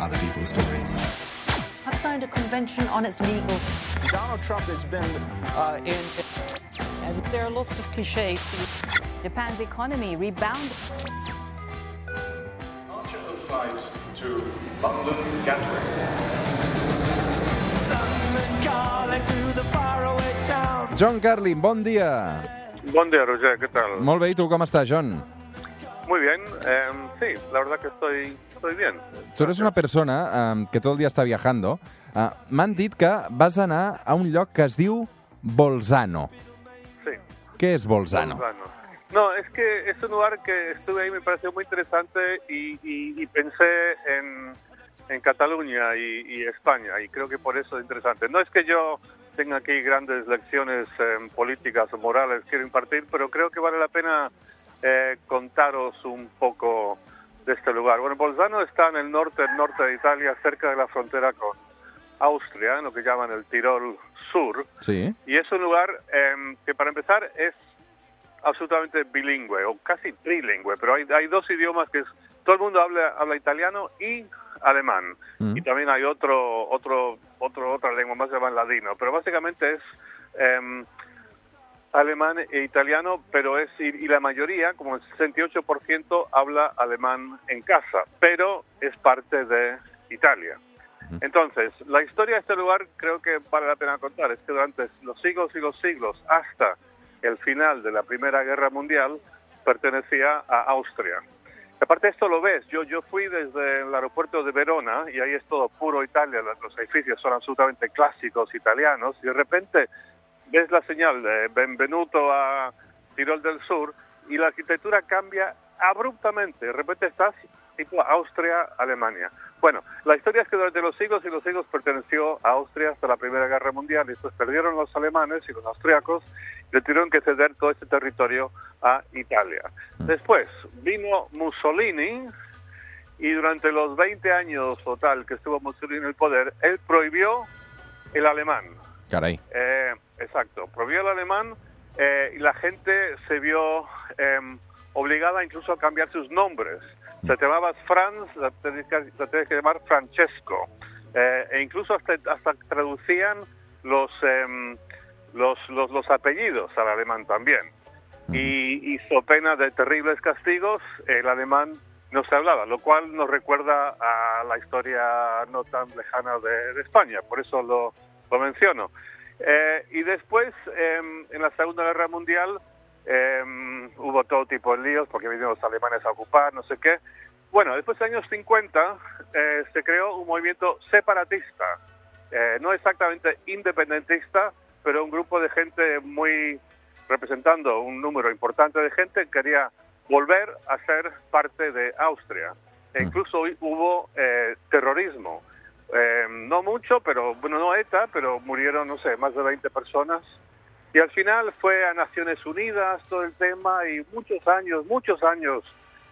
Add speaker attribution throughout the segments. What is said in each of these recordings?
Speaker 1: other people's stories.
Speaker 2: have signed a convention on its legal.
Speaker 3: Donald Trump has been uh, in.
Speaker 4: And there are lots of cliches. Japan's economy rebounded.
Speaker 5: Departure of flight to London Gatwick.
Speaker 6: John Carlin, bon dia.
Speaker 7: Buen día, Roger, ¿qué tal?
Speaker 6: Molt bé, i tu com estàs, John?
Speaker 7: Muy bien, eh, sí, la verdad que estoy, estoy bien.
Speaker 6: Tu eres una persona um, que tot el dia està viajando. Uh, M'han dit que vas anar a un lloc que es diu Bolzano.
Speaker 7: Sí.
Speaker 6: Què és Bolzano?
Speaker 7: Bolzano. No, es que es un lugar que estuve ahí, me pareció muy interesante y, y- y pensé en, en Cataluña y, y España y creo que por eso es interesante. No es que yo tenga aquí grandes lecciones eh, políticas o morales que quiero impartir, pero creo que vale la pena eh, contaros un poco de este lugar. Bueno, Bolzano está en el norte, el norte de Italia, cerca de la frontera con Austria, en lo que llaman el Tirol Sur.
Speaker 6: Sí.
Speaker 7: Y es un lugar eh, que para empezar es absolutamente bilingüe o casi trilingüe, pero hay, hay dos idiomas que es, todo el mundo habla, habla italiano y alemán.
Speaker 6: Mm.
Speaker 7: Y también hay otro, otro, otro, otra lengua más, se llama ladino. Pero básicamente es em, alemán e italiano, pero es, y, y la mayoría, como el 68%, habla alemán en casa, pero es parte de Italia. Entonces, la historia de este lugar creo que vale la pena contar. Es que durante los siglos y los siglos, hasta el final de la Primera Guerra Mundial, pertenecía a Austria. Aparte esto lo ves, yo, yo fui desde el aeropuerto de Verona y ahí es todo puro Italia, los edificios son absolutamente clásicos italianos y de repente ves la señal de Benvenuto a Tirol del Sur y la arquitectura cambia abruptamente. De repente estás tipo Austria, Alemania. Bueno, la historia es que durante los siglos y los siglos perteneció a Austria hasta la Primera Guerra Mundial y después perdieron los alemanes y los austriacos y le tuvieron que ceder todo este territorio a Italia. Después vino Mussolini y durante los 20 años total que estuvo Mussolini en el poder, él prohibió el alemán. Eh, exacto, prohibió el alemán eh, y la gente se vio eh, obligada incluso a cambiar sus nombres. Se te llamabas Franz, la tenías que, llamar Francesco. Eh, e incluso hasta, hasta traducían los, em, los, los, los apellidos al alemán también. Y, y so pena de terribles castigos, el alemán no se hablaba, lo cual nos recuerda a la historia no tan lejana de, de España, por eso lo, lo menciono. Eh, y después, em, en la Segunda Guerra Mundial, em, hubo todo tipo de líos porque vinieron los alemanes a ocupar, no sé qué. Bueno, después de los años 50 eh, se creó un movimiento separatista, eh, no exactamente independentista, pero un grupo de gente muy representando un número importante de gente quería volver a ser parte de Austria. E incluso hu- hubo eh, terrorismo. Eh, no mucho, pero bueno, no ETA, pero murieron, no sé, más de 20 personas. Y al final fue a Naciones Unidas todo el tema y muchos años, muchos años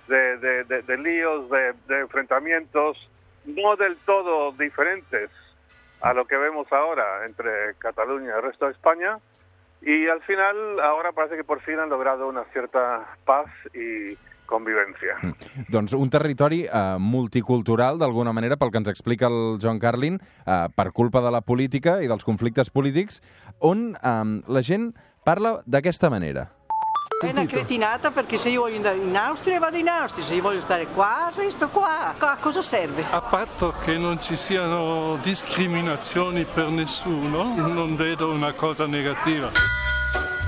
Speaker 7: de, de- líos, de, de enfrentamientos, no del todo diferentes a lo que vemos ahora entre Cataluña y el resto de España. Y al final, ahora parece que por fin han logrado una cierta paz y convivencia.
Speaker 6: Doncs un territori eh, multicultural, d'alguna manera, pel que ens explica el John Carlin, eh, per culpa de la política i dels conflictes polítics, on eh, la gent parla d'aquesta manera.
Speaker 8: È una cretinata perché se io voglio andare in Austria vado in Austria, se io voglio stare qua resto qua. A cosa serve?
Speaker 9: A patto che non ci siano discriminazioni per nessuno, non vedo una cosa negativa.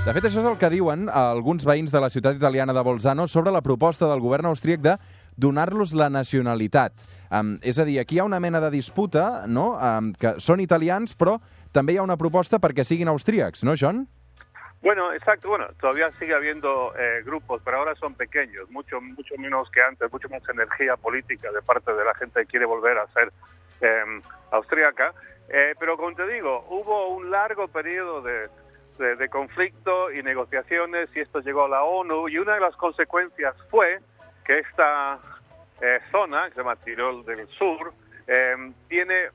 Speaker 6: De fet, això és el que diuen alguns veïns de la ciutat italiana de Bolzano sobre la proposta del govern austríac de donar-los la nacionalitat. Um, és a dir, aquí hi ha una mena de disputa, no?, um, que són italians, però també hi ha una proposta perquè siguin austríacs, no, John?
Speaker 7: Bueno, exacto. Bueno, todavía sigue habiendo eh, grupos, pero ahora son pequeños, mucho mucho menos que antes, mucho más energía política de parte de la gente que quiere volver a ser eh, austríaca. Eh, pero como te digo, hubo un largo periodo de, de, de conflicto y negociaciones y esto llegó a la ONU y una de las consecuencias fue que esta eh, zona, que se llama Tirol del Sur, eh, tiene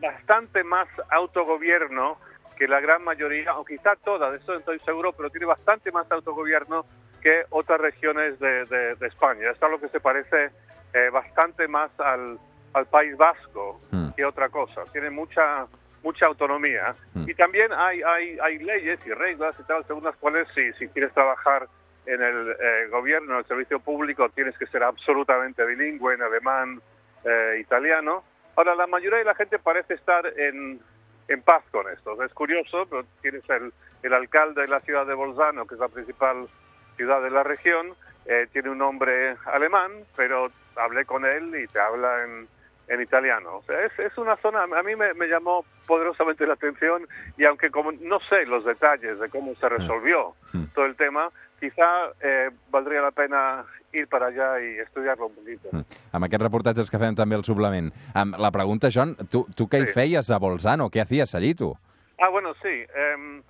Speaker 7: bastante más autogobierno que la gran mayoría, o quizá todas, de eso no estoy seguro, pero tiene bastante más autogobierno que otras regiones de, de- de España. Esto es lo que se parece eh, bastante más al, al País Vasco
Speaker 6: Mm.
Speaker 7: que otra cosa. Tiene mucha mucha autonomía.
Speaker 6: Mm.
Speaker 7: Y también hay, hay, hay leyes y reglas y tal, según las cuales si, si quieres trabajar en el eh, gobierno, en el servicio público, tienes que ser absolutamente bilingüe en alemán, eh, italiano. Ahora, la mayoría de la gente parece estar en, en paz con esto. Es curioso, pero tienes el, el alcalde de la ciudad de Bolzano, que es la principal ciudad de la región, eh, tiene un nombre alemán, pero hablé con él y te habla en, en italiano. O sea, es, es una zona, a mí me, me llamó poderosamente la atención y aunque como no sé los detalles de cómo se resolvió
Speaker 6: Mm.
Speaker 7: todo el tema, quizá eh, valdría la pena ir para allá y estudiarlo un poquito.
Speaker 6: Mm. Amb aquests reportatges que fem també al suplement. Amb la pregunta, John, tu, tu què hi
Speaker 7: Sí.
Speaker 6: feies a Bolzano? Què hacías allí, tu?
Speaker 7: Ah, bueno, sí. em,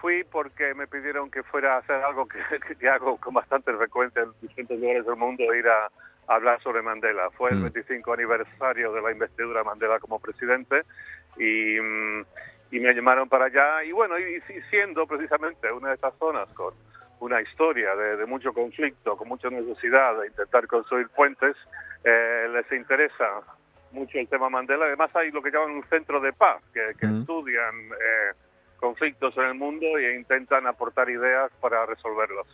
Speaker 7: fui porque me pidieron que fuera a hacer algo que, que hago con bastante frecuencia en distintos lugares del mundo, ir a hablar sobre Mandela. Fue el
Speaker 6: Mm.
Speaker 7: 25 aniversario de la investidura de Mandela como presidente y, mm, y me llamaron para allá. Y bueno, y, y siendo precisamente una de estas zonas con una historia de, de mucho conflicto, con mucha necesidad de intentar construir puentes, eh, les interesa mucho el tema Mandela. Además hay lo que llaman un centro de paz, que, que
Speaker 6: Mm.
Speaker 7: estudian eh, conflictos en el mundo e intentan aportar ideas para resolverlos.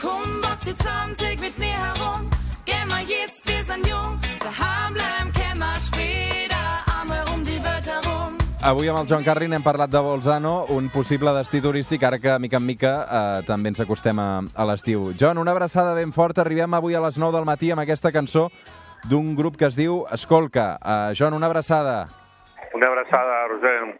Speaker 1: Komm doch Zusammen mit mir herum. Geh mal jetzt, wir sind jung. Daheim bleiben können wir später. Einmal um die Welt herum.
Speaker 6: Avui amb el Joan Carrin hem parlat de Bolzano, un possible destí turístic, ara que, mica en mica, eh, també ens acostem a, a l'estiu. John, una abraçada ben forta. Arribem avui a les 9 del matí amb aquesta cançó d'un grup que es diu Escolca. Uh, John, una abraçada.
Speaker 7: Una abrazada, Roger.